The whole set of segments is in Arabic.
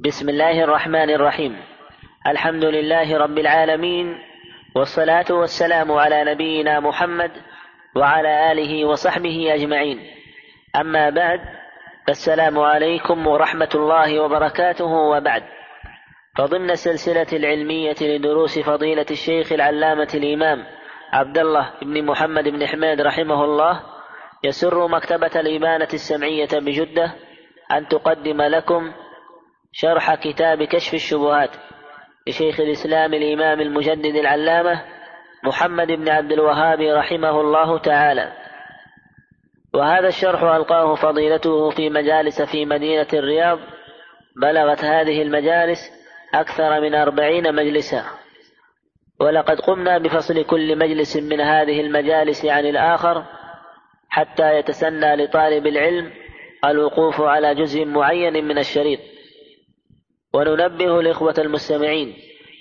بسم الله الرحمن الرحيم الحمد لله رب العالمين والصلاة والسلام على نبينا محمد وعلى آله وصحبه أجمعين أما بعد فالسلام عليكم ورحمة الله وبركاته وبعد فضمن السلسلة العلمية لدروس فضيلة الشيخ العلامة الإمام عبد الله بن محمد بن حميد رحمه الله يسر مكتبة الإبانة السمعية بجدة أن تقدم لكم شرح كتاب كشف الشبهات لشيخ الإسلام الإمام المجدد العلامة محمد بن عبد الوهاب رحمه الله تعالى. وهذا الشرح ألقاه فضيلته في مجالس في مدينة الرياض بلغت هذه المجالس أكثر من أربعين مجلسا. ولقد قمنا بفصل كل مجلس من هذه المجالس عن الآخر حتى يتسنى لطالب العلم الوقوف على جزء معين من الشريط. وننبه الإخوة المستمعين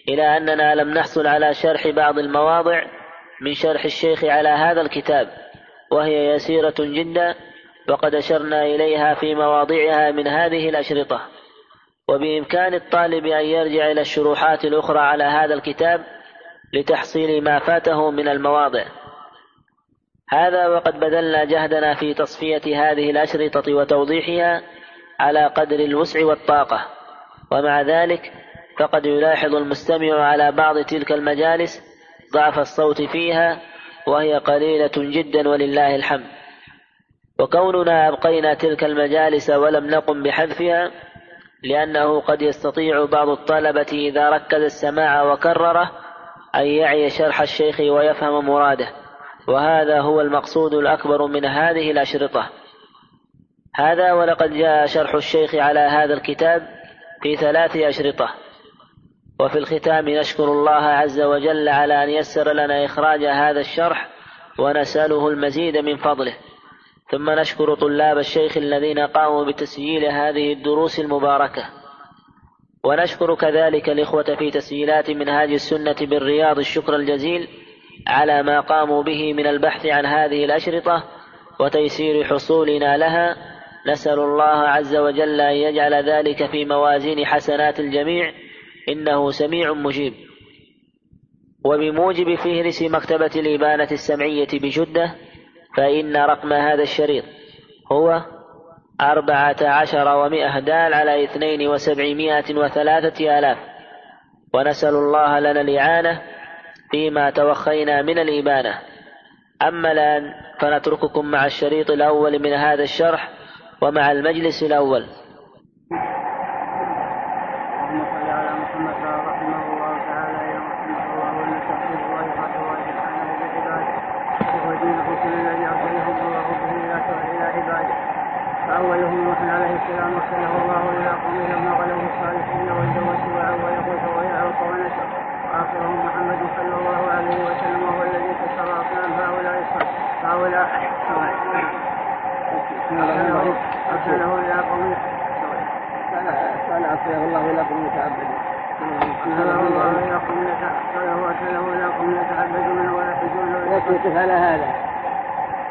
إلى أننا لم نحصل على شرح بعض المواضع من شرح الشيخ على هذا الكتاب وهي يسيرة جدا وقد أشرنا إليها في مواضعها من هذه الأشرطة. وبإمكان الطالب أن يرجع إلى الشروحات الأخرى على هذا الكتاب لتحصيل ما فاته من المواضع. هذا وقد بذلنا جهدنا في تصفية هذه الأشرطة وتوضيحها على قدر الوسع والطاقة. ومع ذلك فقد يلاحظ المستمع على بعض تلك المجالس ضعف الصوت فيها وهي قليلة جدا ولله الحمد. وكوننا أبقينا تلك المجالس ولم نقم بحذفها لأنه قد يستطيع بعض الطلبة إذا ركز السماع وكرره أن يعي شرح الشيخ ويفهم مراده. وهذا هو المقصود الأكبر من هذه الأشرطة. هذا ولقد جاء شرح الشيخ على هذا الكتاب في ثلاث أشرطة. وفي الختام نشكر الله عز وجل على أن يسر لنا إخراج هذا الشرح ونسأله المزيد من فضله. ثم نشكر طلاب الشيخ الذين قاموا بتسجيل هذه الدروس المباركة. ونشكر كذلك الإخوة في تسجيلات منهاج السنة بالرياض الشكر الجزيل على ما قاموا به من البحث عن هذه الأشرطة وتيسير حصولنا لها. نسأل الله عز وجل أن يجعل ذلك في موازين حسنات الجميع إنه سميع مجيب. وبموجب فهرس مكتبة الإبانة السمعية بجدة فإن رقم هذا الشريط هو أربعة عشر ومئة دال على اثنين وسبعمائة وثلاثة آلاف. ونسأل الله لنا الإعانة فيما توخينا من الإبانة. أما الآن فنترككم مع الشريط الأول من هذا الشرح. ومع المجلس الأول فأولهم نوح عليه السلام أرسله الله إلى قومه لما غلوا الصالحين والجوى سواء ويقول ويعرق ونشر وآخرهم محمد صلى الله عليه وسلم وهو الذي كسر أصنام هؤلاء هؤلاء أرسله إلى قومه قال يتعبدون أرسله الله يكفي على هذا.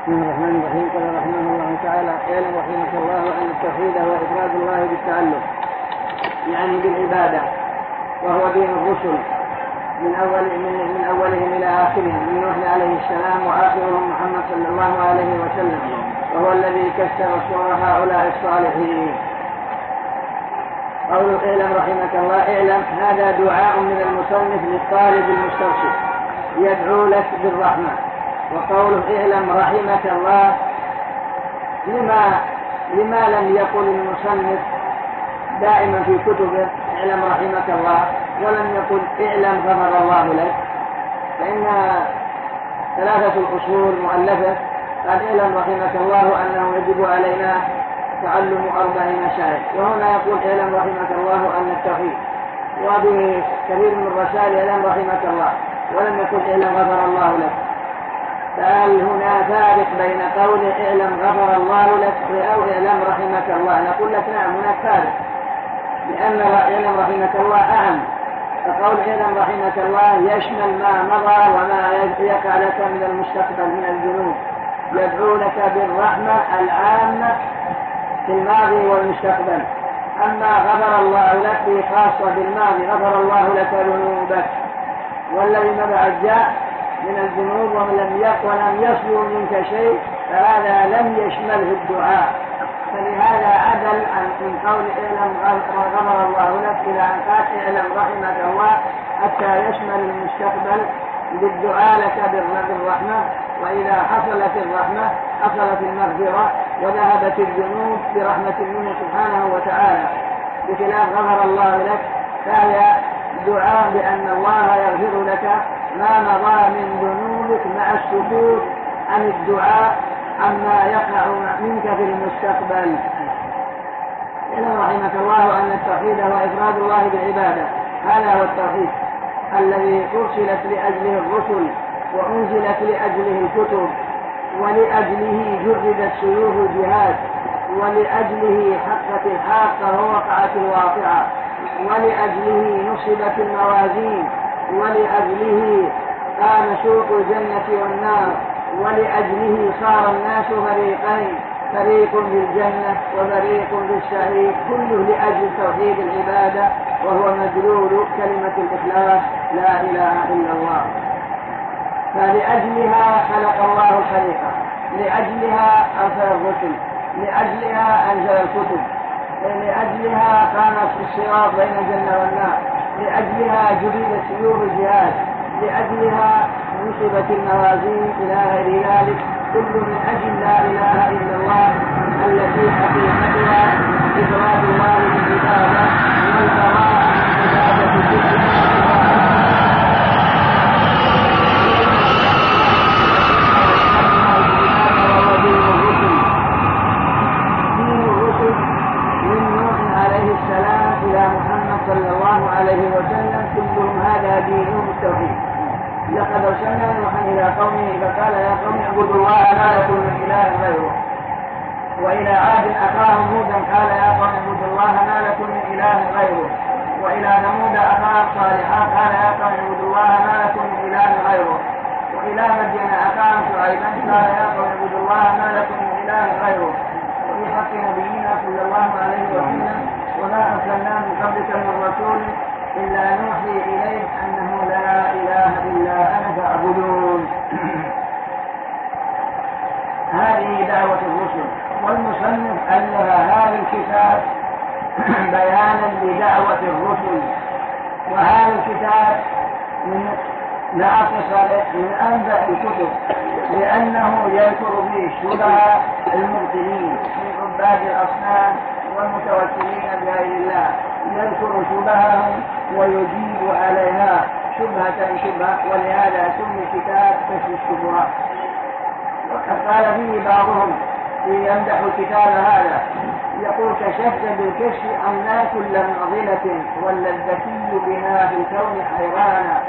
بسم الله الرحمن الرحيم. قال رحمه الله تعالى اعلم رحمك الله أن التوحيد هو إفراد الله بالتعلق يعني بالعبادة وهو دين الرسل. من اول من, من أولهم إلى آخرهم. من نوح عليه السلام وآخرهم محمد صلى الله عليه وسلم. وهو الذي كسر سور هؤلاء الصالحين. قول اعلم رحمك الله اعلم هذا دعاء من المصنف للطالب المسترشد يدعو لك بالرحمة. وقوله اعلم رحمك الله لما لما لم يقل المصنف دائما في كتبه اعلم رحمك الله ولم يقل اعلم غفر الله لك فإن ثلاثة الأصول مؤلفة قال اعلم رحمك الله أنه يجب علينا تعلم أربع مشاهد وهنا يقول اعلم رحمك الله أن التوحيد وبه كثير من الرسائل اعلم رحمك الله. ولم يقل اعلم غفر الله لك. فهل هنا فارق بين قول اعلم غفر الله لك أو اعلم رحمك الله. نقول لك نعم هناك فارق. لأن اعلم رحمك الله أعم. فقول اعلم رحمك الله يشمل ما مضى وما يقع لك من المستقبل من الذنوب يدعو لك بالرحمة العامة في الماضي والمستقبل. أما غفر الله لك خاصة بالماضي غفر الله لك ذنوبك. والذي ما جاء من الذنوب ولم ولم يصلوا منك شيء فهذا لم يشمله الدعاء. فلهذا عدل عن من قول اعلم غفر الله لك إلى أن قال اعلم رحمك الله حتى يشمل المستقبل. بالدعاء لك بالرحمه وإذا حصلت الرحمة حصلت المغفرة. وذهبت الذنوب برحمة منه سبحانه وتعالى. بخلاف غفر الله لك فهي دعاء بأن الله يغفر لك ما مضى من ذنوبك مع السكوت عن الدعاء عما يقع منك في المستقبل. إذا رحمك الله أن التوحيد هو إفراد الله بالعبادة. هذا هو التوحيد الذي أرسلت لأجله الرسل وأنزلت لأجله الكتب. ولأجله جردت سيوف الجهاد ولأجله حقت الحاقة ووقعت الواقعة ولأجله نصبت الموازين ولأجله قام سوق الجنة والنار ولأجله صار الناس فريقين فريق في الجنة وفريق في السعير كله لأجل توحيد العبادة وهو مدلول كلمة الإخلاص لا إله إلا الله. فلأجلها خلق الله الخليقة لأجلها أرسل الرسل لأجلها أنزل الكتب لأجلها قامت الصراط بين الجنة والنار لأجلها جريدت سيوف الجهاد لأجلها نصبت الموازين إلى غير ذلك كل من أجل لا إله إلا الله التي حقيقتها إفراد الله بالعبادة والبراءة لقد أرسلنا نوحا إلى قومه فقال يا قوم اعبدوا الله ما لكم من إله غيره. وإلى عاد اخاهم هودا قال يا قوم اعبدوا الله ما لكم من إله غيره. وإلى ثمود اخاهم صالحا قال يا قوم اعبدوا الله ما لكم من إله غيره. وإلى مدين اخاهم شعيبا قال يا قوم اعبدوا الله ما لكم من إله غيره. وفي حق نبينا صلى الله عليه وسلم وما أرسلنا من قبلك من رسول إلا نوحي إليه أنه لا إله إلا أنا فاعبدون. هذه دعوة الرسل. والمصنف ألف هذا الكتاب بيانا لدعوة الرسل. وهذا الكتاب من ناقص من أنبأ الكتب لأنه يذكر فيه شبه المبطلين من عباد الأصنام والمتوكلين بغير الله. يذكر شبههم ويجيب عليها. شبهة شبهة ولهذا سمي كتاب كشف الشبهات وقد قال فيه بعضهم في يمدح الكتاب هذا يقول كشفت بالكشف عنا كل معضلة واللذتي بها في الكون حيرانا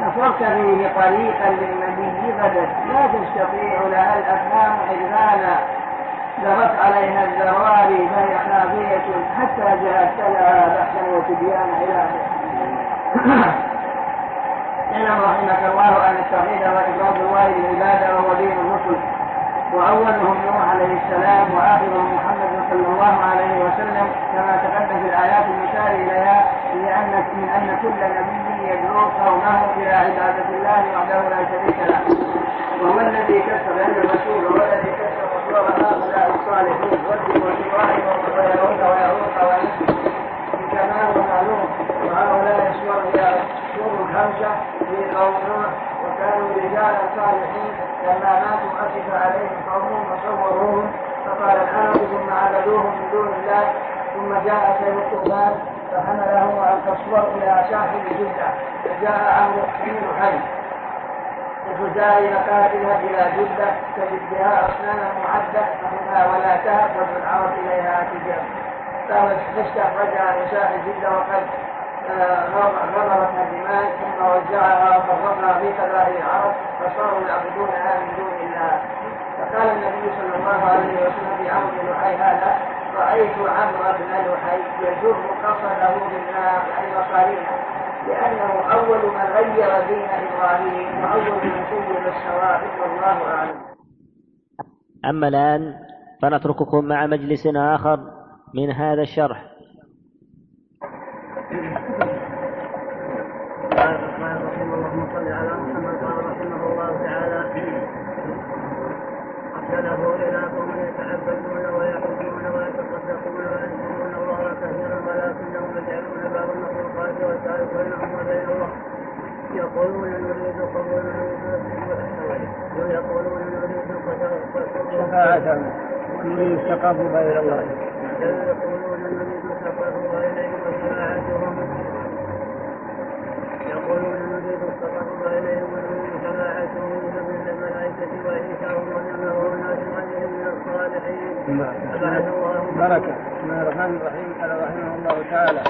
نصرت فيه طريقا للنبي غدت لا تستطيع لها الأفهام حرمانا جرت عليها الزواري فهي خافية حتى جاءت لها بحثا وتبيان اعلم رحمك الله أن التوحيد وافراد الله بالعباده وهو دين الرسل. وأولهم نوح عليه السلام وآخرهم محمد صلى الله عليه وسلم كما تقدم في الآيات المشار إليها لأن من أن كل نبي يدعو قومه إلى عبادة الله وحده لا شريك له. وهو الذي كسر عند الرسول وهو الذي كسر رسول هؤلاء الصالحين ود وسواع ويعوق ويعوق ويعوق كما هو معلوم. وهؤلاء سور خمسه في قوم نوح وكانوا رجالا صالحين لما ماتوا اسف عليهم قومهم وصوروهم فقال الان ثم عبدوهم من دون الله ثم جاء سيف الطوفان فحمله القصور إلى ساحل جده فجاء عمرو بن حي الفجار قال اذهب إلى جده تجد بها اصناما معده فهنا ولا تهب وادعو العرب اليها تجاه فاستخرجها من ساحل جده وقد غمرت الدماء ثم وزعها وفرقها في قبائل العرب فصاروا يعبدونها من دون الله فقال النبي صلى الله عليه وسلم في عمرو بن لحي هذا رايت عمرو بن لحي يجر قصده بالنار اي مصارينا لأنه اول من غير دين إبراهيم واول من سيد الصواب والله اعلم أما الآن فنترككم مع مجلس آخر من هذا الشرح. شفاعة نريد التقرب إلى الله يقولون نريد التقرب إليهم ونريد شفاعتهم من الملائكة وإيتاهم ونعمه والناس غيرهم من الصالحين أبعد الله بركة بسم الله الرحمن الرحيم قال رحمه الله تعالى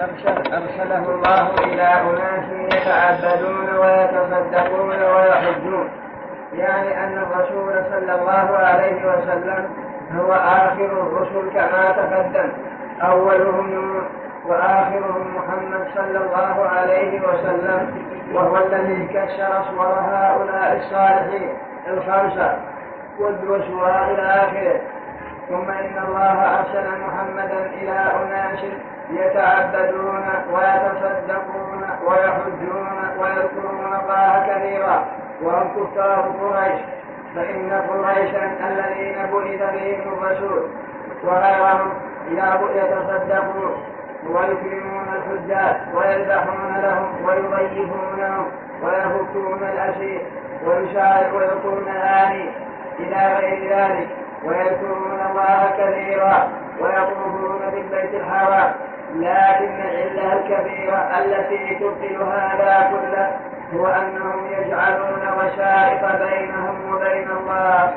أرسله الله إلى أناس يتعبدون ويتصدقون ويحجون. يعني أن الرسول صلى الله عليه وسلم هو آخر الرسل كما تقدم. أولهم وآخرهم محمد صلى الله عليه وسلم وهو الذي كسر صور هؤلاء الصالحين الخمسة. والدوسوا إلى آخره. ثم إن الله أرسل محمدا إلى أناس يتعبدون ويتصدقون ويحجون ويذكرون الله كثيرا. وهم كفار قريش. فإن قريشا الذين بعث بهم الرسول وغيرهم يتصدقون. ويكرمون الحجاج ويذبحون لهم ويضيفونهم ويفكون الأسير ويلقون الآني إلى غير ذلك. ويذكرون الله كثيرا ويطوفون بالبيت الحرام. لكن العلة الكبيرة التي تبطل هذا كله هو أنهم يجعلون وسائط بينهم وبين الله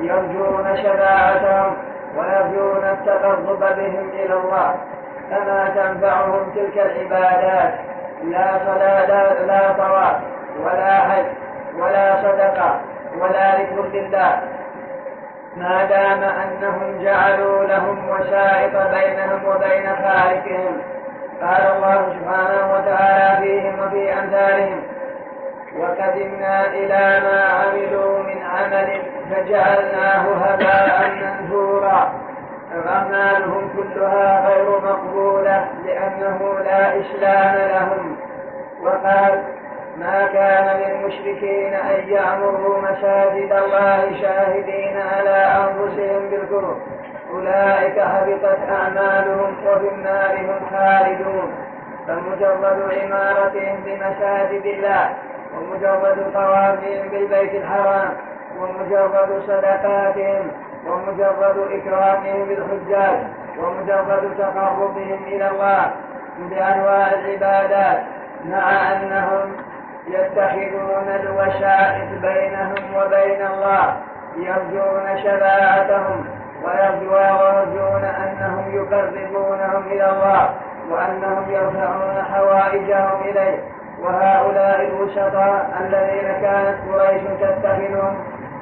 يرجون شفاعتهم ويرجون التقرب بهم إلى الله. فما تنفعهم تلك العبادات؟ لا صلاة لا طواف ولا حج ولا صدقة ولا ذكر لله. ما دام أنهم جعلوا لهم وسائط بينهم وبين خالقهم قال الله سبحانه وتعالى فيهم وفي أمثالهم وقدمنا إلى ما عملوا من عمل فجعلناه هباء منثورا. أعمالهم كلها غير مقبولة لأنه لا إسلام لهم. وقال ما كان للمشركين أن يعمروا مساجد الله شاهدين على أنفسهم بالكفر. أولئك هبطت أعمالهم وفي النار هم خالدون. فمجرد عمارتهم بمساجد الله ومجرد طوافهم بالبيت الحرام ومجرد صدقاتهم ومجرد إكرامهم بالحجاج ومجرد تقربهم إلى الله بأنواع العبادات مع أنهم يتخذون الوسائط بينهم وبين الله يرجون شفاعتهم ويرجون أنهم يقربونهم إلى الله وأنهم يرفعون حوائجهم إليه. وهؤلاء الوسطاء الذين كانت قريش تتخذهم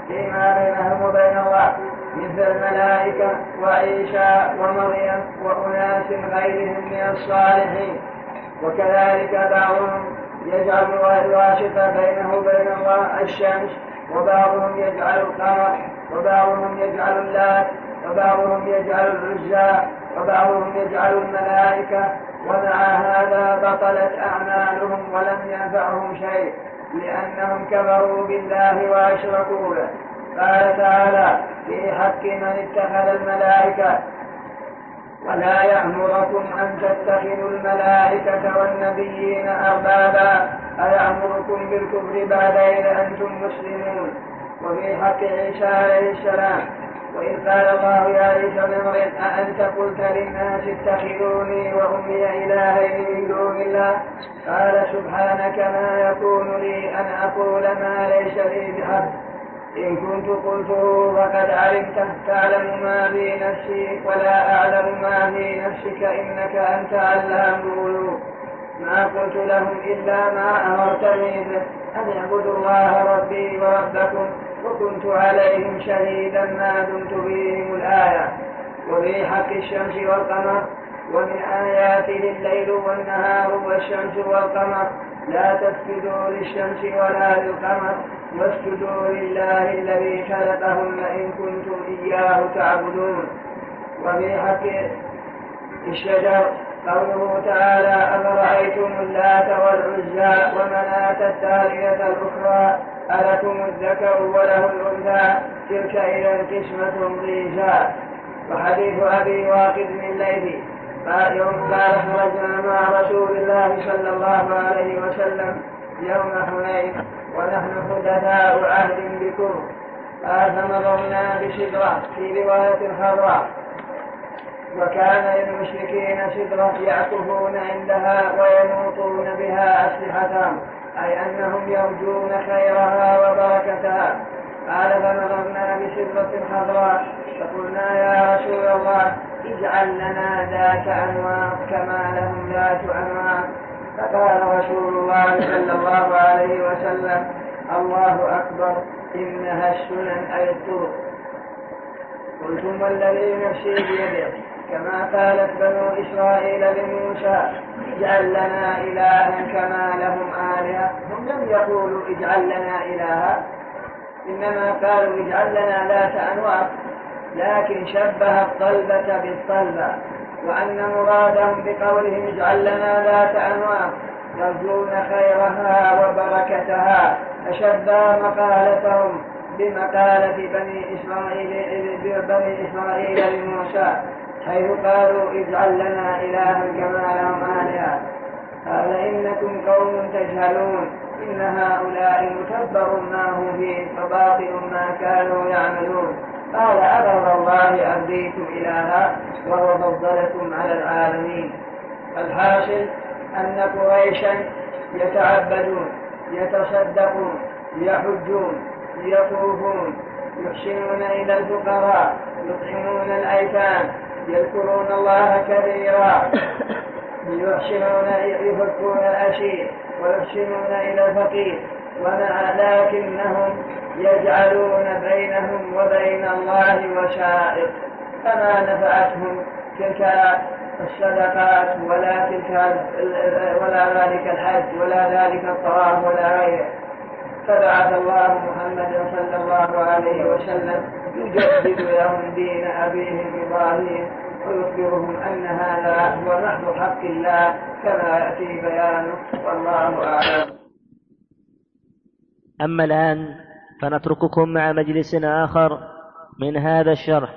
فيما بينهم وبين الله مثل الملائكة وعيسى ومريم وأناس غيرهم من الصالحين. وكذلك بعضهم يجعل الواسطة بينه وبين الله الشمس وبعضهم يجعل القمر وبعضهم يجعل اللات وبعضهم يجعل العزى وبعضهم يجعل الملائكة. ومع هذا بطلت أعمالهم ولم ينفعهم شيء لأنهم كفروا بالله وأشركوا به. قال تعالى في حق من اتخذ الملائكة ولا يأمركم أن تتخذوا الملائكة والنبيين أربابا. أيأمركم بالكفر بعد إذ أنتم مسلمون؟ وفي حق عيسى عليه السلام. وإذ قال الله يا عيسى بن مريم أأنت قلت للناس اتخذوني وأمي إلهين من دون الله؟ قال سبحانك ما يكون لي أن أقول ما ليس لي بحق. إن كنت قلته فقد علمته تعلم ما في نفسي ولا أعلم ما في نفسك إنك أنت علام الغيوب. ما قلت لهم إلا ما أمرتني به. أن اعبدوا الله ربي وربكم وكنت عليهم شهيدا ما دمت فيهم الآية. وفي حق الشمس والقمر ومن آياته الليل والنهار والشمس والقمر. لا تسجدوا للشمس ولا للقمر. واسجدوا لله الذي خلقهن إن كنتم إياه تعبدون. وفي حق الشجر قوله تعالى أفرأيتم اللات والعزى ومناة الثالثة الأخرى ألكم الذكر وله الأنثى؟ تلك إذا قسمة ضيزى. وحديث أبي واقد من ليث قال خرجنا مع رسول الله صلى الله عليه وسلم يوم حنين ونحن حدثاء عهد بكر قال فمضرنا بشجرة في رواية خضراء وكان للمشركين سدرة يعكفون عندها وينوطون بها أسلحتهم أي أنهم يرجون خيرها وبركتها. قال فنظرنا بسدرة خضراء فقلنا يا رسول الله اجعل لنا ذات أنواط كما لهم ذات أنواط. فقال رسول الله صلى الله عليه وسلم الله أكبر إنها السنن أي الطرق. قلتم والذي نفسي بيده. كما قالت بنو إسرائيل لموسى اجعل لنا إلها كما لهم آلهة. هم لم يقولوا اجعل لنا إلها. إنما قالوا اجعل لنا ذات أنواط لكن شبه الطلبة بالطلبة. وأن مرادهم بقولهم اجعل لنا ذات أنواط يرجون خيرها وبركتها فشبه مقالتهم بمقالة بني إسرائيل بني إسرائيل لموسى حيث قالوا اجعل لنا إلها كما لهم آلهة. قال إنكم قوم تجهلون إن هؤلاء متبر ما هم فيه وباطل ما كانوا يعملون. قال أغر الله أبديكم إلها وهو فضلكم على العالمين. الحاصل أن قريشا يتعبدون يتصدقون يحجون يطوفون يحسنون إلى الفقراء يطعمون الأيتام يذكرون الله كثيرا يحسنون يفكون الأشير ويحسنون إلى الفقير. ومع لكنهم يجعلون بينهم وبين الله وشائق فما نفعتهم تلك الصدقات ولا تلك ولا ذلك الحج ولا ذلك الطواف ولا غيره فبعث الله محمدا صلى الله عليه وسلم يجدد لهم دين ابيهم إبراهيم ويخبرهم أن هذا هو محض حق الله كما يأتي بيانه والله أعلم. أما الآن فنترككم مع مجلس آخر من هذا الشرح.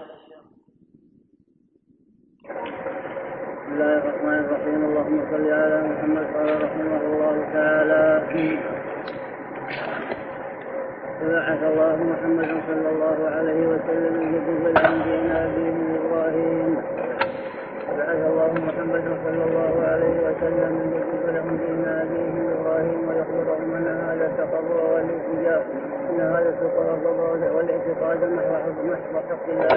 بسم الله الرحمن الرحيم. اللهم صل على محمد قال رحمه الله تعالى. فبعث الله محمدا صلى الله عليه وسلم. يجدد الأنبياء ابيهم إبراهيم. فبعث الله محمدا صلى الله عليه وسلم. لهم دين ابيهم إبراهيم ويخبرهم ان هذا التقرب والالتجاء ان هذا التقرب والاعتقاد محو حق الله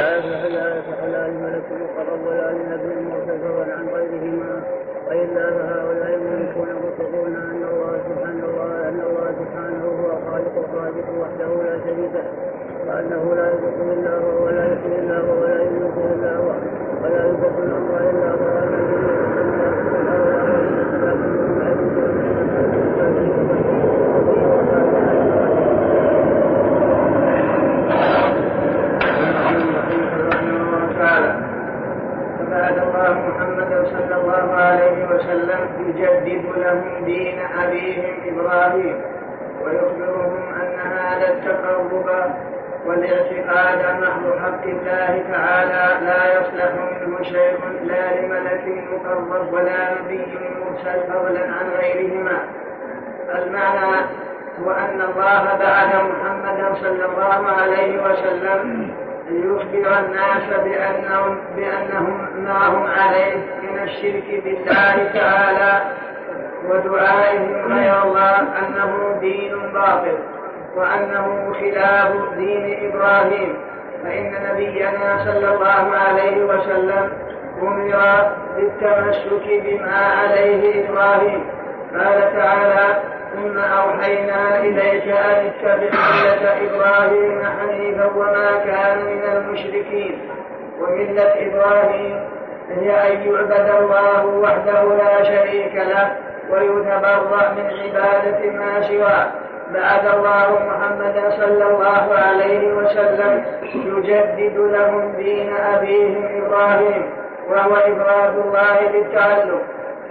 لا يصلح لا يصلح لا لملك مقرب ولا لنبي فضلا عن غيرهما والا فهؤلاء الملكون مطلقون ان الله سبحانه ان الله سبحانه هو خالق الرازق وحده لا شريك له وانه لا يدرك الا هو ولا يحيي الا هو ولا يملك الا هو ولا يدرك الامر الا هو صلى الله عليه وسلم يجدد لهم دين أبيهم إبراهيم ويخبرهم أن هذا التقرب والاعتقاد محض حق الله تعالى لا يصلح منه شيء لا لملك مقرب ولا نبي مرسل فضلا عن غيرهما المعنى هو أن الله بعث محمدا صلى الله عليه وسلم ليخبر الناس بأنهم بأنهم ما هم عليه من الشرك بالله تعالى ودعائهم غير الله أنه دين باطل وأنه خلاف دين إبراهيم. فإن نبينا صلى الله عليه وسلم أمر بالتمسك بما عليه إبراهيم. قال تعالى ثم أوحينا إليك أن اتبع ملة إبراهيم حنيفا وما كان من المشركين. وملة إبراهيم هي أن يعبد الله وحده لا شريك له ويتبرأ من عبادة ما سواه. بعث الله محمدا صلى الله عليه وسلم يجدد لهم دين أبيهم إبراهيم وهو إفراد الله بالتعلق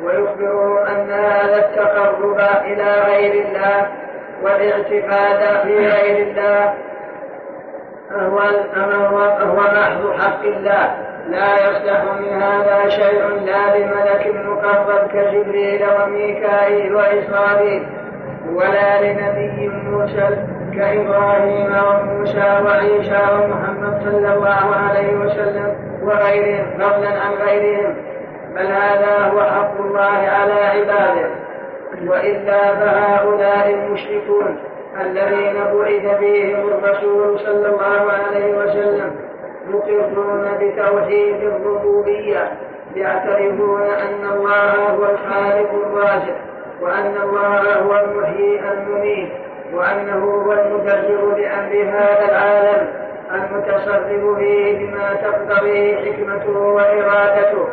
ويخبره أن هذا التقرب إلى غير الله والاعتقاد في غير الله هو هو محض حق الله. لا يصلح من هذا شيء لا لملك مقرب كجبريل وميكائيل وإسرائيل ولا لنبي مرسل كإبراهيم وموسى وعيسى ومحمد صلى الله عليه وسلم وغيرهم فضلا عن غيرهم. بل هذا هو حق الله على عباده وإلا فهؤلاء المشركون الذين بعث بهم الرسول صلى الله عليه وسلم مقرون بتوحيد الربوبية يعترفون أن الله هو الخالق الرازق وأن الله هو المحيي المميت وأنه هو المدبر لأمر هذا العالم المتصرف فيه بما تقتضيه حكمته وإرادته.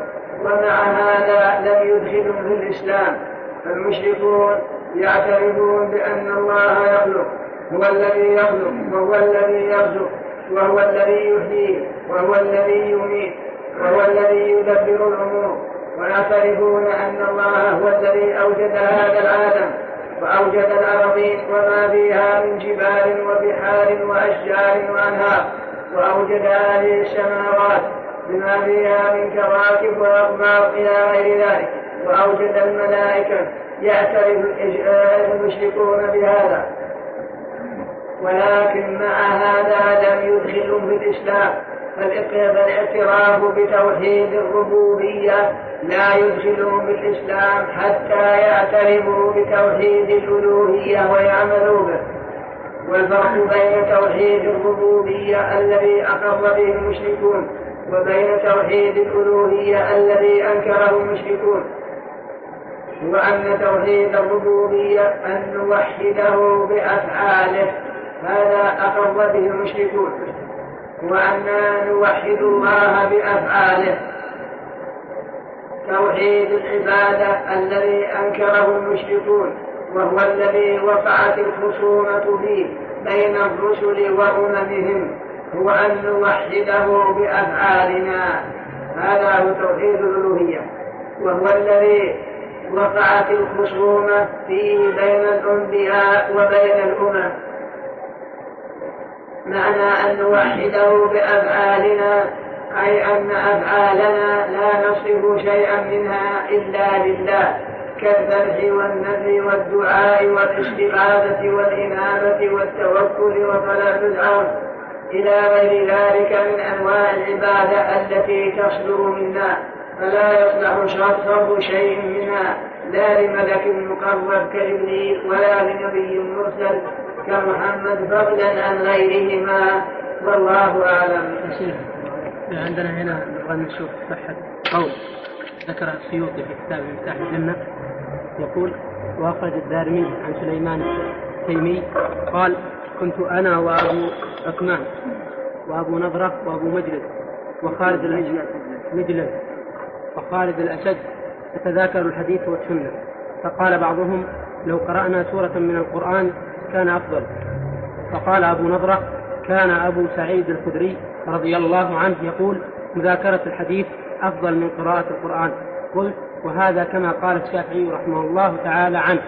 ومع هذا لم يدخلهم في الإسلام. فالمشركون يعترفون بأن الله يخلق هو الذي يخلق وهو الذي يرزق وهو الذي يحيي وهو الذي يميت وهو الذي يدبر الأمور. ويعترفون أن الله هو الذي أوجد هذا العالم وأوجد الأراضين وما فيها من جبال وبحار وأشجار وأنهار وأوجد هذه السماوات بما فيها من كواكب وأقمار إلى غير ذلك وأوجد الملائكة يعترف المشركون بهذا. ولكن مع هذا لم يدخلهم في الإسلام فالاعتراف بتوحيد الربوبية لا يدخلهم في الإسلام حتى يعترفوا بتوحيد الألوهية ويعملوا به. والفرق بين توحيد الربوبية الذي أقر به المشركون وبين توحيد الألوهية الذي أنكره المشركون. هو أن توحيد الربوبية أن نوحده بأفعاله. هذا أقر به المشركون. وأنا نوحد الله بأفعاله. توحيد العبادة الذي أنكره المشركون. وهو الذي وقعت الخصومة فيه بين الرسل وأممهم. هو أن نوحده بأفعالنا. هذا هو توحيد الألوهية. وهو الذي وقعت الخصومة فيه بين الأنبياء وبين الأمم. معنى أن نوحده بأفعالنا أي أن أفعالنا لا نصف شيئا منها إلا لله. كالذبح والنذر والدعاء والاستغاثة والإنابة والتوكل وطلب العون إلى غير ذلك من أنواع العبادة التي تصدر منا فلا يصلح صرف شيء منها لا لملك مقرب كجبريل ولا لنبي مرسل كمحمد فضلا عن غيرهما. والله أعلم. عندنا هنا نبغى نشوف صحة قول ذكر السيوطي في كتاب مفتاح الجنة. يقول وأخرج الدارمي عن سليمان التيمي قال كنت أنا وأبو عثمان وأبو نضرة وأبو مجلس وخالد مجلس. وخالد الأشد نتذاكر الحديث والسنة. فقال بعضهم لو قرأنا سورة من القرآن كان أفضل. فقال أبو نضرة كان أبو سعيد الخدري رضي الله عنه يقول مذاكرة الحديث أفضل من قراءة القرآن. قلت وهذا كما قال الشافعي رحمه الله تعالى عنه.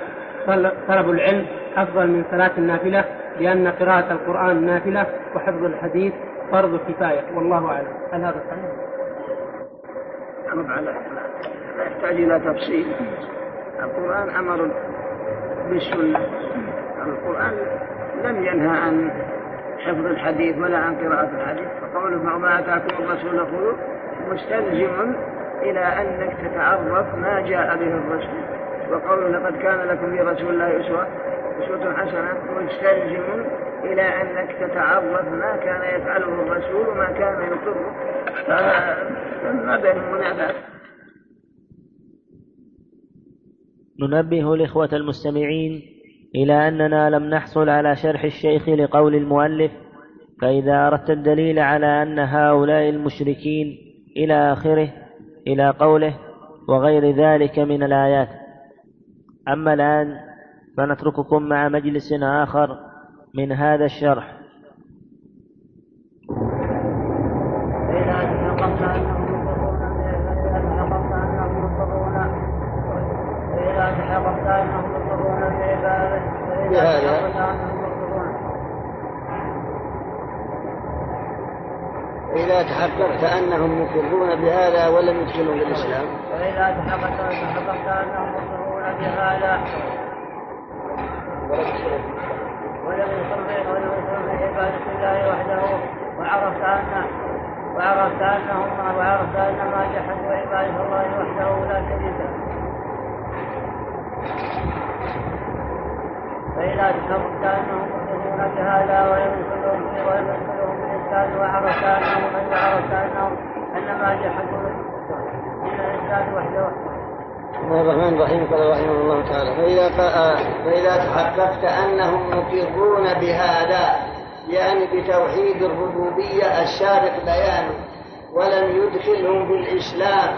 طلب العلم أفضل من صلاة النافلة لأن قراءة القرآن نافلة وحفظ الحديث فرض كفاية. والله أعلم. هل هذا صحيح؟ طبعا لا يحتاج إلى تفصيل. القرآن أمر بالسنة. القرآن لم ينهى عن حفظ الحديث ولا عن قراءة الحديث. فقوله ما آتاكم الرسول خذوه مستلزم إلى أنك تتعرف ما جاء به الرسول. وقوله لقد كان لكم في رسول الله أسوة أسوة حسنة مستلزم إلى أنك تتعرف ما كان يفعله الرسول وما كان يقره فما بينهم منافاة ننبه الإخوة المستمعين إلى أننا لم نحصل على شرح الشيخ لقول المؤلف فإذا أردت الدليل على أن هؤلاء المشركين إلى آخره إلى قوله وغير ذلك من الآيات. أما الآن فنترككم مع مجلس آخر من هذا الشرح. بهذا إذا تحققت أنهم مقرون بهذا ولم يدخلوا بالإسلام وإذا تحققت أنهم مقرون بهذا ولم يصرف ولم يصرف عبادة الله وحده وعرفت أن وعرفت أنهم وعرفت أن ما جحدوا عبادة الله وحده لا شريك له فإذا تحققت أنهم مقرون بهذا ولم يدخلهم ولم يدخلهم الإسلام وعرفت أنهم وعرفت أنهم أن ما جحدوا من الإنسان وحده بسم الله الرحمن الرحيم قال رحمه الله تعالى فإذا فإذا تحققت أنهم مقرون بهذا يعني بتوحيد الربوبية السابق بيانه ولم يدخلهم في الإسلام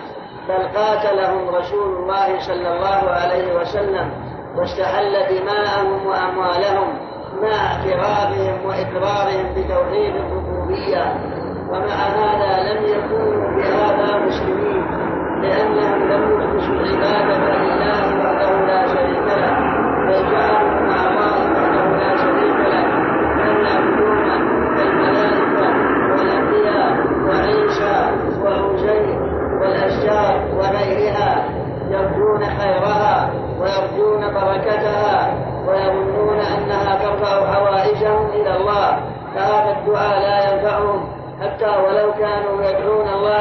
بل قاتلهم رسول الله صلى الله عليه وسلم واستحل دماءهم وأموالهم مع اعترافهم وإقرارهم بتوحيد الربوبية ومع هذا لم يكونوا بهذا مسلمين لأنهم لم يخلصوا العبادة لله وحده لا شريك له بل جعلوا مع الله وحده لا شريك له. أن يعبدون الملائكة والأنبياء وعيسى وعزير والأشجار وغيرها يرجون خيرها ويرجون بركتها ويظنون أنها ترفع حوائجهم إلى الله. فهذا الدعاء لا ينفعهم. حتى ولو كانوا يدعون الله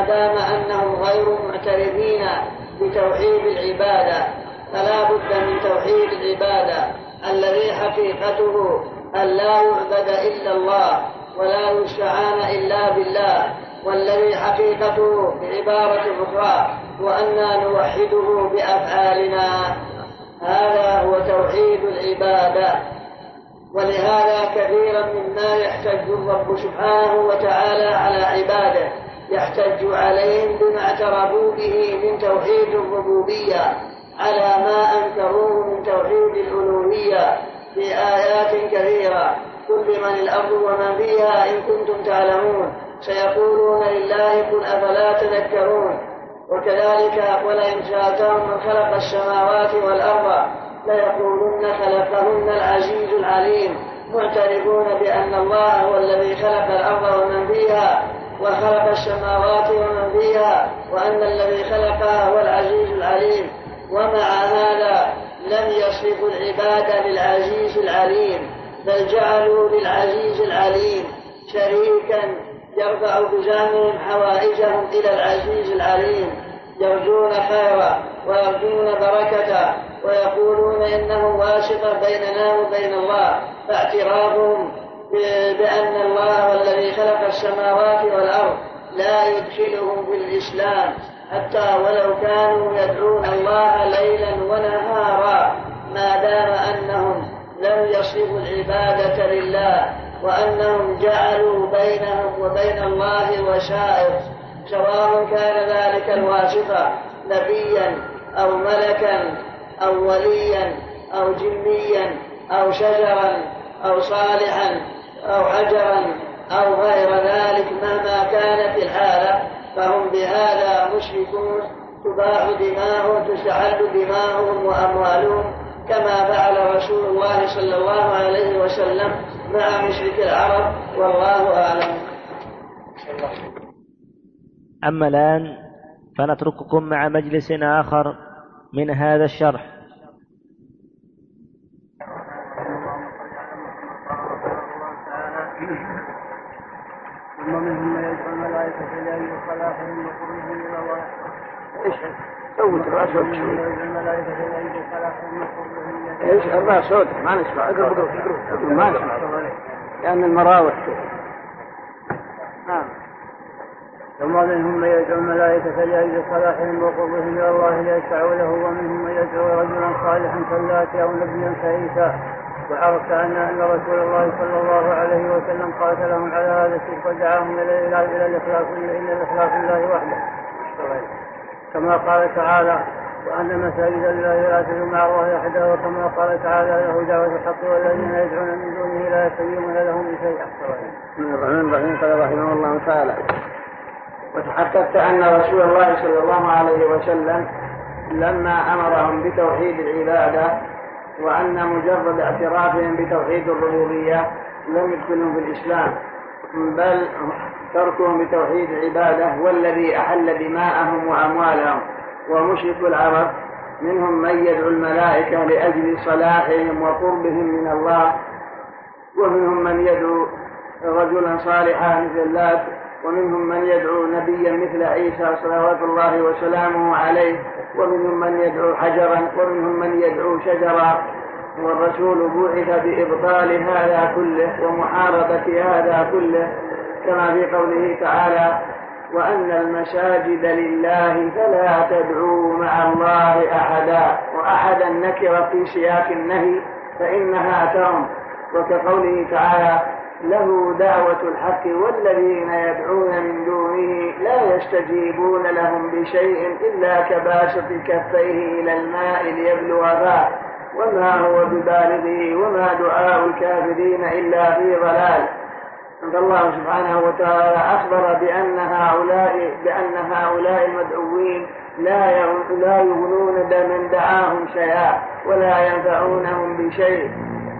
ما دام أنهم غير معترفين بتوحيد العبادة فلا بد من توحيد العبادة الذي حقيقته أن لا يعبد إلا الله ولا يستعان إلا بالله والذي حقيقته بعبارة أخرى وأنا نوحده بأفعالنا. هذا هو توحيد العبادة. ولهذا كثيرا مما يحتج الرب سبحانه وتعالى على عباده. يحتج عليهم بما اعترفوا به من توحيد الربوبية على ما أنكروه من توحيد الألوهية في آيات كثيرة. كل من الأرض ومن فيها إن كنتم تعلمون. سيقولون لله قل أفلا تذكرون. وكذلك ولئن سألتهم من خلق السماوات والأرض ليقولن خلقهن العزيز العليم. معترفون بأن الله هو الذي خلق الأرض ومن فيها وخلق السماوات ومن فيها وأن الذي خلقها هو العزيز العليم. ومع هذا لم يصرفوا العباد للعزيز العليم بل جعلوا للعزيز العليم شريكا يرفع بزعمهم حوائجهم إلى العزيز العليم. يرجون خيرا ويرجون بركة ويقولون إنه واسطة بيننا وبين الله فاعترافهم بأن الله الذي خلق السماوات والأرض لا يدخلهم في الإسلام حتى ولو كانوا يدعون الله ليلا ونهارا. ما دام أنهم لم يصرفوا العبادة لله وأنهم جعلوا بينهم وبين الله وسائط سواء كان ذلك الواسطة نبيا أو ملكا أو وليا أو جنيا أو شجرا أو صالحا. أو حجرا أو غير ذلك مهما كانت الحالة فهم بهذا مشركون تباح دماؤهم تستحل دماؤهم وأموالهم كما فعل رسول الله صلى الله عليه وسلم مع مشرك العرب. والله أعلم. أما الآن فنترككم مع مجلس آخر من هذا الشرح. سوت ما إلى إيش؟ ما صوتك ما نسمع اقرب اقرب ما نسمع لأن المراوح نعم. ثم منهم من يدعو الملائكة لأجل صلاحهم وقربهم إلى الله ليشفعوا له ومنهم من يدعو رجلا صالحا كاللاتي أو نبيا كعيسى وعرفت أن أن رسول الله صلى الله عليه وسلم قاتلهم على هذا الشرك ودعاهم إلى الإخلاص إلى الإخلاص لله وحده. كما قال تعالى وأن مساجد الله لا تدعو مع الله أحدا وكما قال تعالى له دعوة الحق والذين يدعون من دونه لا يستجيبون لهم بشيء بسم الله الرحمن الرحيم. قال رحمه الله تعالى وتحققت أن رسول الله صلى الله عليه وسلم لما أمرهم بتوحيد العبادة وأن مجرد اعترافهم بتوحيد الربوبية لم يدخلهم في الإسلام بل تركهم بتوحيد العبادة هو الذي أحل دماءهم وأموالهم. ومشرك العرب منهم من يدعو الملائكة لأجل صلاحهم وقربهم من الله ومنهم من يدعو رجلا صالحا مثل اللات ومنهم من يدعو نبيا مثل عيسى صلوات الله وسلامه عليه ومنهم من يدعو حجرا ومنهم من يدعو شجرا. والرسول بعث بإبطال هذا كله ومحاربة هذا كله كما في قوله تعالى وأن المساجد لله فلا تدعوا مع الله أحدا وأحدا نكر في سياق النهي فإنها ترم. وكقوله تعالى له دعوة الحق والذين يدعون من دونه لا يستجيبون لهم بشيء إلا كباسط كفيه إلى الماء ليبلغ فاه. وما هو ببالغه وما دعاء الكافرين إلا في ضلال. فالله سبحانه وتعالى أخبر بأن هؤلاء بأن هؤلاء المدعوين لا لا يغنون من دعاهم شيئا ولا ينفعونهم بشيء.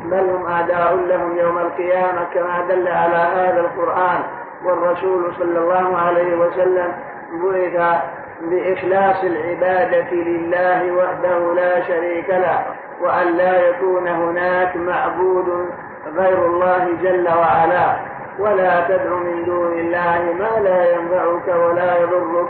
بل هم أعداء لهم يوم القيامة كما دل على هذا القرآن. والرسول صلى الله عليه وسلم بعث بإخلاص العبادة لله وحده لا شريك له وأن لا يكون هناك معبود غير الله جل وعلا. ولا تدع من دون الله ما لا ينفعك ولا يضرك.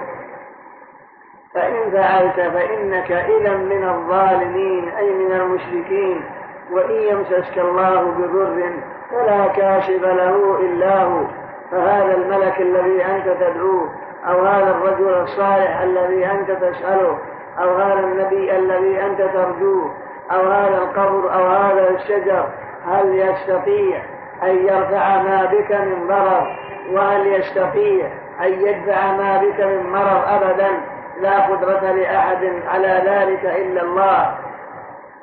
فإن فعلت فإنك إذا من الظالمين أي من المشركين. وإن يمسسك الله بضر فلا كاشف له إلا هو. فهذا الملك الذي أنت تدعوه أو هذا الرجل الصالح الذي أنت تسأله أو هذا النبي الذي أنت ترجوه أو هذا القبر أو هذا الشجر هل يستطيع أن يرفع ما بك من ضرر وهل يستطيع أن يدفع ما بك من مرض أبدا. لا قدرة لأحد على ذلك إلا الله.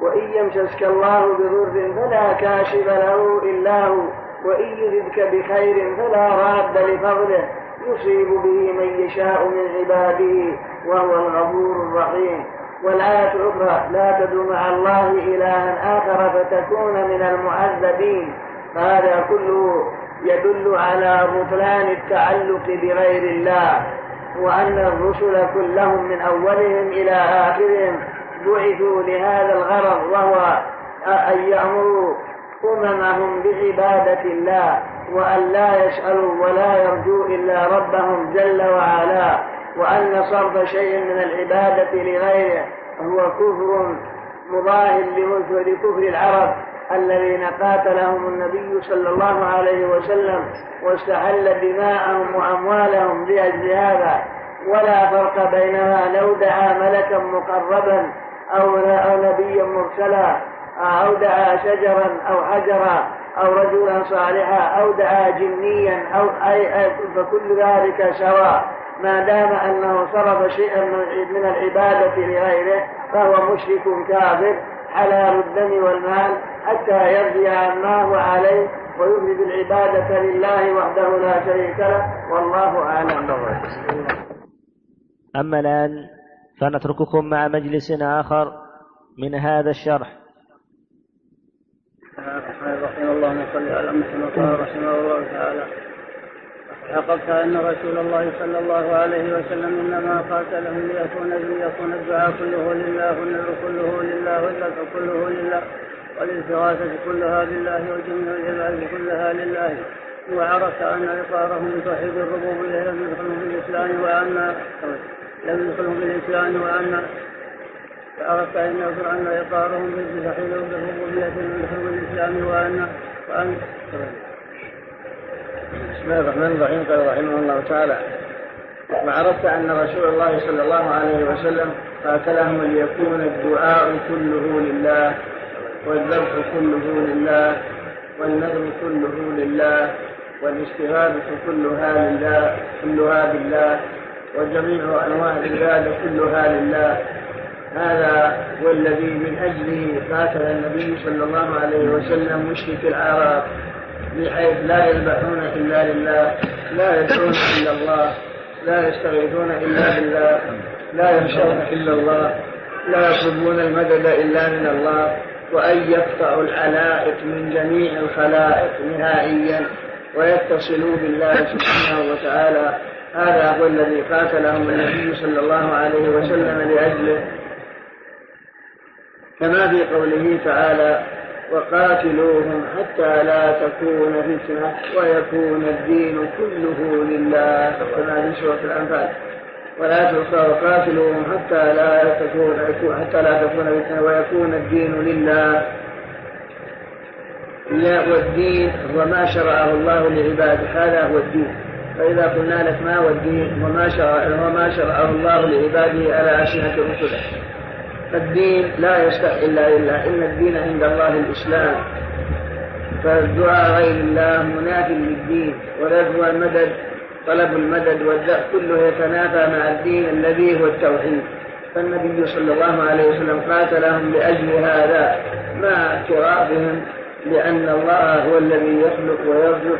وإن يمسسك الله بضر فلا كاشف له إلا هو. وإن يردك بخير فلا راد لفضله. يصيب به من يشاء من عباده وهو الغفور الرحيم. والآية الأخرى لا تدعو مع الله إلها آخر فتكون من المعذبين. هذا كله يدل على بطلان التعلق بغير الله وأن الرسل كلهم من أولهم إلى آخرهم بعثوا لهذا الغرض وهو أن يأمروا أممهم بعبادة الله وأن لا يسألوا ولا يرجوا إلا ربهم جل وعلا وأن صرف شيء من العبادة لغيره هو كفر مضاهل لكفر العرب. الذين قاتلهم النبي صلى الله عليه وسلم واستحل دماءهم وأموالهم لأجل هذا. ولا فرق بينها لو دعا ملكا مقربا أو أو نبيا مرسلا أو دعا شجرا أو حجرا أو رجلا صالحا أو دعا جنيا أو أي فكل ذلك سواء. ما دام أنه صرف شيئا من العبادة لغيره فهو مشرك كافر حلال الدم والمال. حتى عما هو عليه ويفرد العبادة لله وحده لا شريك له. والله أعلم. أما الآن فنترككم مع مجلس آخر من هذا الشرح. الرحمن الرحيم اللهم صل على محمد قال رحمه الله تعالى حققت أن رسول الله صلى الله عليه وسلم إنما قاتلهم ليكون ليكون الدعاء كله لله والنذر كله لله والذبح كله لله. والاستغاثه كلها بالله وجميع العباد كلها لله. وعرفت أن اقرارهم بتوحيد الربوبية لم يدخلوا بالإسلام وأن لم يدخلوا بالإسلام وأن فأردت أن أن إقرارهم بالتوحيد وبالربوبية لم يدخلوا بالإسلام وأن وأن بسم الله الرحمن الرحيم. قال رحمه الله تعالى وعرفت أن رسول الله صلى الله عليه وسلم قاتلهم ليكون الدعاء كله لله والذبح كله لله والنذر كله لله والاستغاثة كلها لله كلها بالله وجميع أنواع العبادة كلها لله. هذا هو الذي من أجله قاتل النبي صلى الله عليه وسلم مشرك العرب بحيث لا يذبحون إلا لله لا يدعون إلا الله لا يستغيثون إلا بالله لا يخشون إلا الله لا يطلبون المدد إلا من الله. وأن يقطعوا العلائق من جميع الخلائق نهائيا ويتصلوا بالله سبحانه وتعالى. هذا هو الذي قاتلهم النبي صلى الله عليه وسلم لأجله. كما في قوله تعالى وقاتلوهم حتى لا تكون فتنة ويكون الدين كله لله. كما في سورة الأنفال. ولا وقاتلوهم حتى لا تكون حتى لا تكون فتنة ويكون الدين لله. والدين هو ما شرعه الله لعباده. هذا هو الدين. فإذا قلنا لك ما هو الدين وما شرع وما شرعه الله لعباده على ألسنة رسله فالدين لا يصلح إلا لله. إن الدين عند الله الإسلام. فالدعاء غير الله مناف للدين. ولذو المدد طلب المدد والدأ كله يتنافى مع الدين الذي هو التوحيد. فالنبي صلى الله عليه وسلم قاتلهم لأجل هذا مع اعترافهم لأن الله هو الذي يخلق ويرزق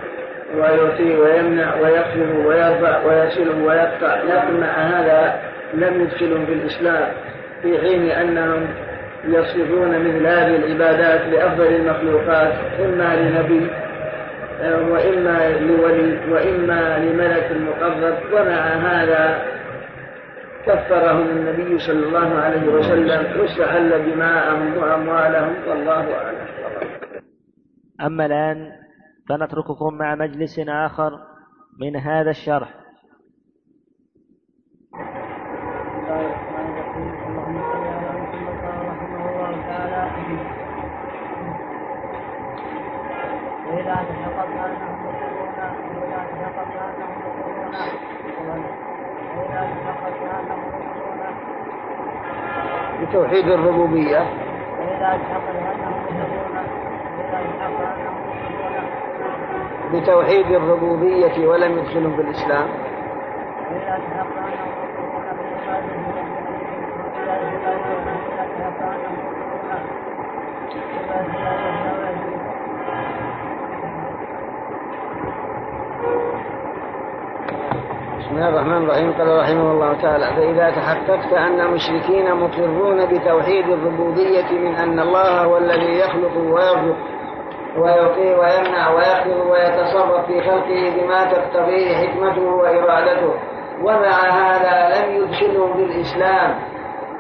ويعطي ويمنع ويغفر ويرفع ويصل ويقطع. لكن مع هذا لم يدخلهم في الإسلام في حين أنهم يصرفون مثل هذه العبادات لأفضل المخلوقات. إما لنبي وإما لولي وإما لملك مقرب ومع هذا كفرهم النبي صلى الله عليه وسلم واستحل دماءهم وأموالهم والله أعلم. أما الآن فنترككم مع مجلس آخر من هذا الشرح. بتوحيد الربوبية. بتوحيد الربوبية ولم يدخلهم في الإسلام. بسم الله الرحمن الرحيم. قال رحمه الله تعالى فإذا تحققت أن المشركين مقرون بتوحيد الربوبية من أن الله هو الذي يخلق ويرزق ويعطي ويمنع ويخلق ويتصرف في خلقه بما تقتضيه حكمته وإرادته. ومع هذا لم يدخلهم بالإسلام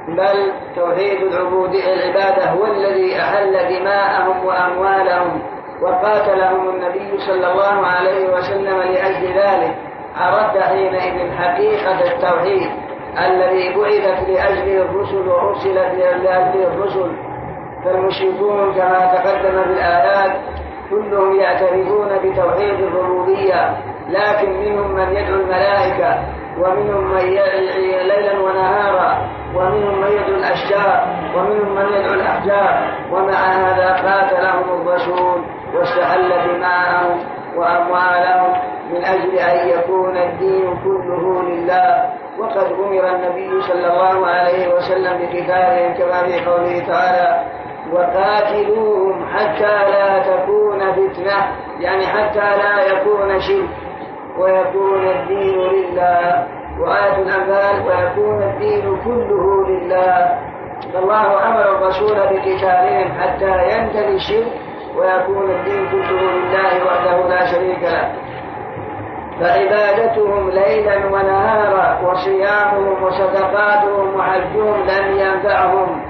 بل توحيد العبودية العبادة هو الذي أحل دماءهم وأموالهم وقاتلهم النبي صلى الله عليه وسلم لأجل ذلك. عرفت حينئذ حقيقة التوحيد الذي بعثت لأجله الرسل وأرسلت لأجله الرسل. فالمشركون كما تقدم في الآيات كلهم يعترفون بتوحيد الربوبية لكن منهم من يدعو الملائكة ومنهم من يدعي ليلا ونهارا ومنهم من يدعو الأشجار ومنهم من يدعو الأحجار. ومع هذا قاتلهم الرسول واستحل دماءهم. وأموالهم من أجل أن يكون الدين كله لله. وقد أمر النبي صلى الله عليه وسلم بقتالهم كما في قوله تعالى وقاتلوهم حتى لا تكون فتنة. يعني حتى لا يكون شرك. ويكون الدين لله. وآية الأنفال ويكون الدين كله لله. فالله أمر الرسول بقتالهم حتى ينتهي الشرك. ويكون الدين كله لله وحده لا شريك له. فعبادتهم ليلا ونهارا وصيامهم وصدقاتهم وحجهم لم ينفعهم.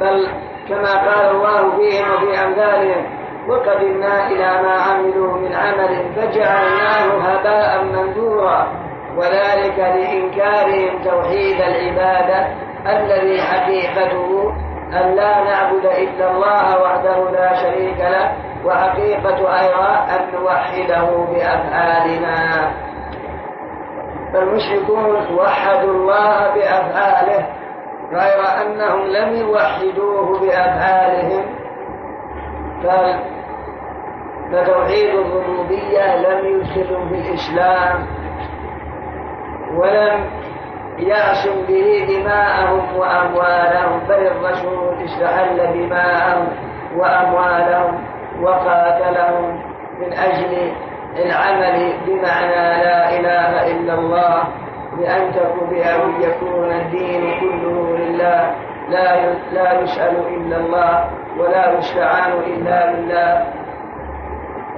بل كما قال الله فيهم وفي أمثالهم وقدمنا إلى ما عملوا من عمل فجعلناه هباء منثورا. وذلك لإنكارهم توحيد العبادة الذي حقيقته أن لا نعبد إلا الله وحده لا شريك له وحقيقة أيضا أن نوحده بأفعالنا. فالمشركون وحدوا الله بأفعاله غير أنهم لم يوحدوه بأفعالهم. فتوحيد الربوبية لم يدخلهم بالإسلام ولم يعصم به دماءهم وأموالهم بل الرسول استحل دماءهم وأموالهم وقاتلهم من أجل العمل بمعنى لا إله إلا الله بأن بأن يكون الدين كله لله لا لا يسأل إلا الله ولا يستعان إلا بالله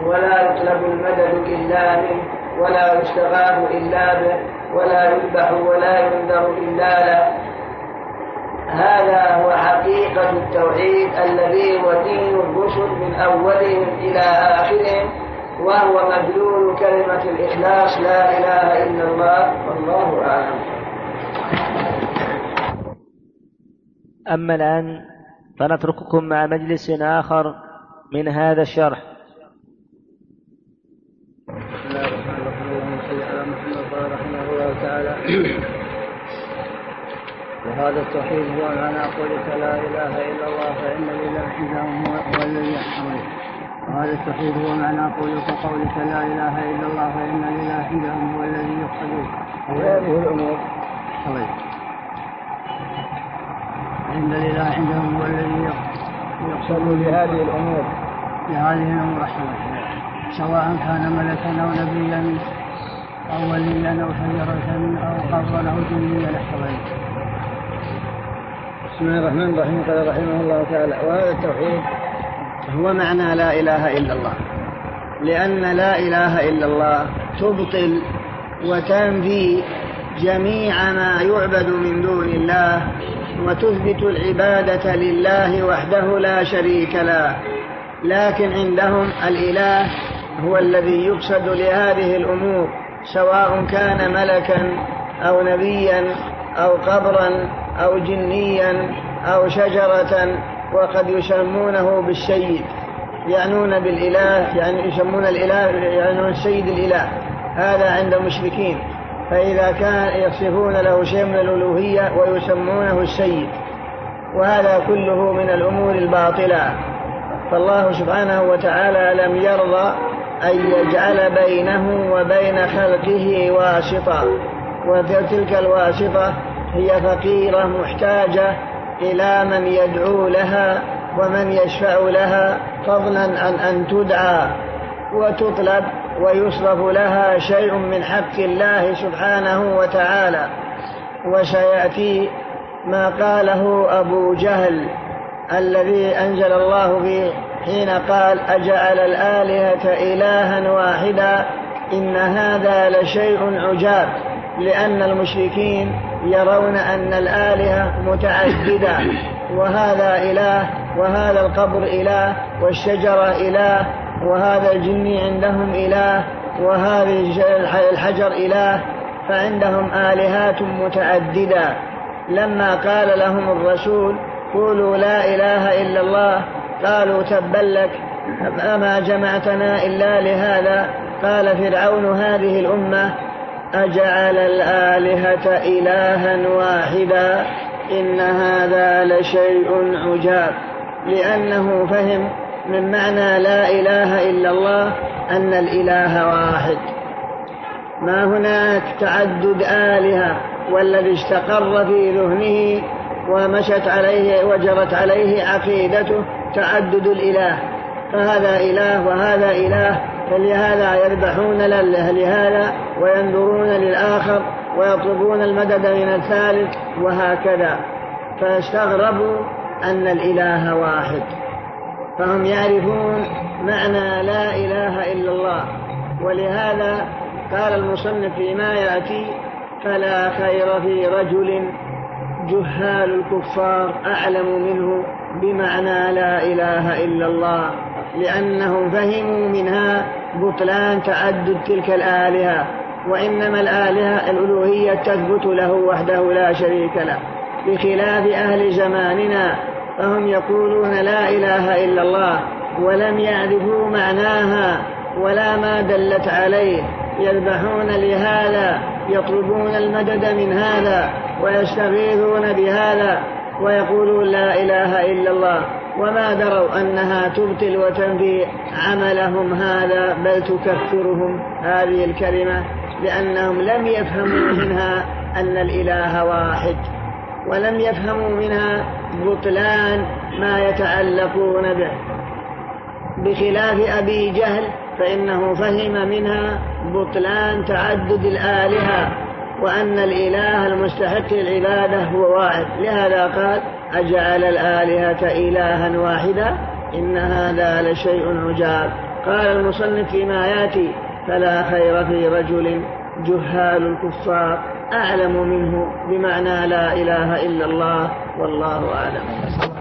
ولا يطلب المدد إلا منه ولا يستغاث إلا به. ولا يذبح ولا ينذر إلا له. هذا هو حقيقة التوحيد الذي هو دين الرسل من أولهم إلى آخرهم وهو مدلول كلمة الإخلاص لا إله إلا الله والله أعلم. أما الآن فنترككم مع مجلس آخر من هذا الشرح بسم الله الرحمن الرحيم اللهم صل على محمد قال رحمه الله تعالى وهذا التوحيد هو معنى قولك لا إله إلا الله فإن الاله عندهم هو الذي يحتوي وهذا التوحيد هو معنى قولك قولك لا إله إلا الله فإن الاله عندهم هو الذي يقصد. هذه الأمور. طيب. عند الاله عندهم هو الذي يقصد بهذه الأمور. بهذه الأمور. احسن سواء كان ملكا أو نبيا. أو وليا أو شجره أو قبرا أو جنيا بسم الله الرحمن الرحيم. قال رحمه الله تعالى وهذا التوحيد هو معنى لا إله إلا الله. لأن لا إله إلا الله تبطل وتنفي جميع ما يعبد من دون الله وتثبت العبادة لله وحده لا شريك له. لكن عندهم الإله هو الذي يقصد لهذه الأمور سواء كان ملكا أو نبيا أو قبرا أو جنيا أو شجرة وقد يسمونه بالسيد. يعنون بالإله يعني يسمون الإله يعنون السيد الإله. هذا عند المشركين. فإذا كان يصفون له شيء من الألوهية ويسمونه السيد. وهذا كله من الأمور الباطلة. فالله سبحانه وتعالى لم يرضى أن يجعل بينه وبين خلقه واسطة. وتلك الواسطة هي فقيرة محتاجة إلى من يدعو لها ومن يشفع لها فضلا عن أن تدعى. وتطلب ويصرف لها شيء من حق الله سبحانه وتعالى. وسيأتي ما قاله أبو جهل الذي أنزل الله به حين قال أجعل الآلهة إلها واحدا إن هذا لشيء عجاب لأن المشركين يرون أن الآلهة متعددة وهذا إله وهذا القبر إله والشجرة إله وهذا الجن عندهم إله وهذا الحجر إله فعندهم آلهات متعددة. لما قال لهم الرسول قولوا لا إله إلا الله. قالوا تبا لك. أما جمعتنا إلا لهذا؟ قال فرعون هذه الأمة أجعل الآلهة إلها واحدا؟ إن هذا لشيء عجاب. لأنه فهم من معنى لا إله إلا الله أن الإله واحد. ما هناك تعدد آلهة والذي استقر في ذهنه ومشت عليه وجرت عليه عقيدته تعدد الإله. فهذا إله وهذا إله فلهذا يذبحون لهذا وينظرون للآخر ويطلبون المدد من الثالث وهكذا. فاستغربوا أن الإله واحد. فهم يعرفون معنى لا إله إلا الله. ولهذا قال المصنف فيما يأتي فلا خير في رجل جهال الكفار أعلم منه بمعنى لا إله إلا الله لأنهم فهموا منها بطلان تعدد تلك الآلهة وإنما الآلهة الألوهية تثبت له وحده لا شريك له بخلاف أهل زماننا فهم يقولون لا إله إلا الله ولم يعرفوا معناها ولا ما دلت عليه. يذبحون لهذا يطلبون المدد من هذا ويستغيثون بهذا ويقولون لا إله إلا الله. وما دروا أنها تبطل وتنفي عملهم هذا بل تكفرهم. هذه الكلمة لأنهم لم يفهموا منها أن الإله واحد ولم يفهموا منها بطلان ما يتعلقون به. بخلاف أبي جهل فإنه فهم منها بطلان تعدد الآلهة وأن الإله المستحق للعبادة هو واحد. لهذا قال أجعل الآلهة إلها واحدا إن هذا لشيء عجاب. قال المصنف فيما يأتي فلا خير في رجل جهال الكفار. أعلم منه بمعنى لا إله إلا الله والله أعلم.